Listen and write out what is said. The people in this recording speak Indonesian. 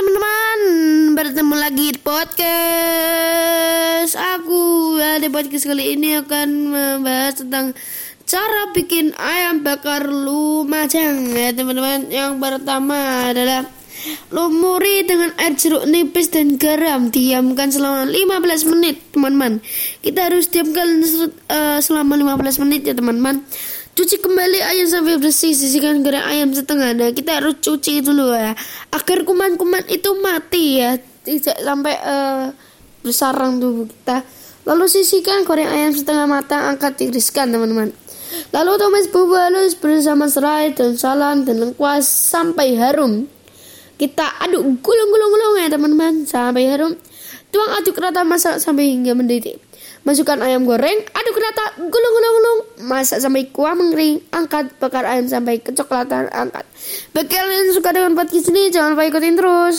teman-teman, bertemu lagi di podcast aku. Ya, di podcast kali ini akan membahas tentang cara bikin ayam bakar lumajang ya teman-teman. Yang pertama adalah lumuri dengan air jeruk nipis dan garam. Diamkan selama 15 menit, teman-teman. Kita harus diamkan uh, selama 15 menit ya, teman-teman. Cuci kembali ayam sampai bersih, sisihkan goreng ayam setengah. Nah, kita harus cuci dulu ya, agar kuman-kuman itu mati ya, tidak sampai uh, bersarang tubuh kita. Lalu sisihkan goreng ayam setengah matang, angkat tiriskan teman-teman. Lalu tumis bumbu halus bersama serai dan salam dan lengkuas sampai harum. Kita aduk gulung-gulung-gulung ya teman-teman sampai harum. Tuang aduk rata masak sampai hingga mendidih. Masukkan ayam goreng, aduk rata, gulung-gulung-gulung, masak sampai kuah mengering, angkat, bakar ayam sampai kecoklatan, angkat. Bagi kalian yang suka dengan podcast ini, jangan lupa ikutin terus.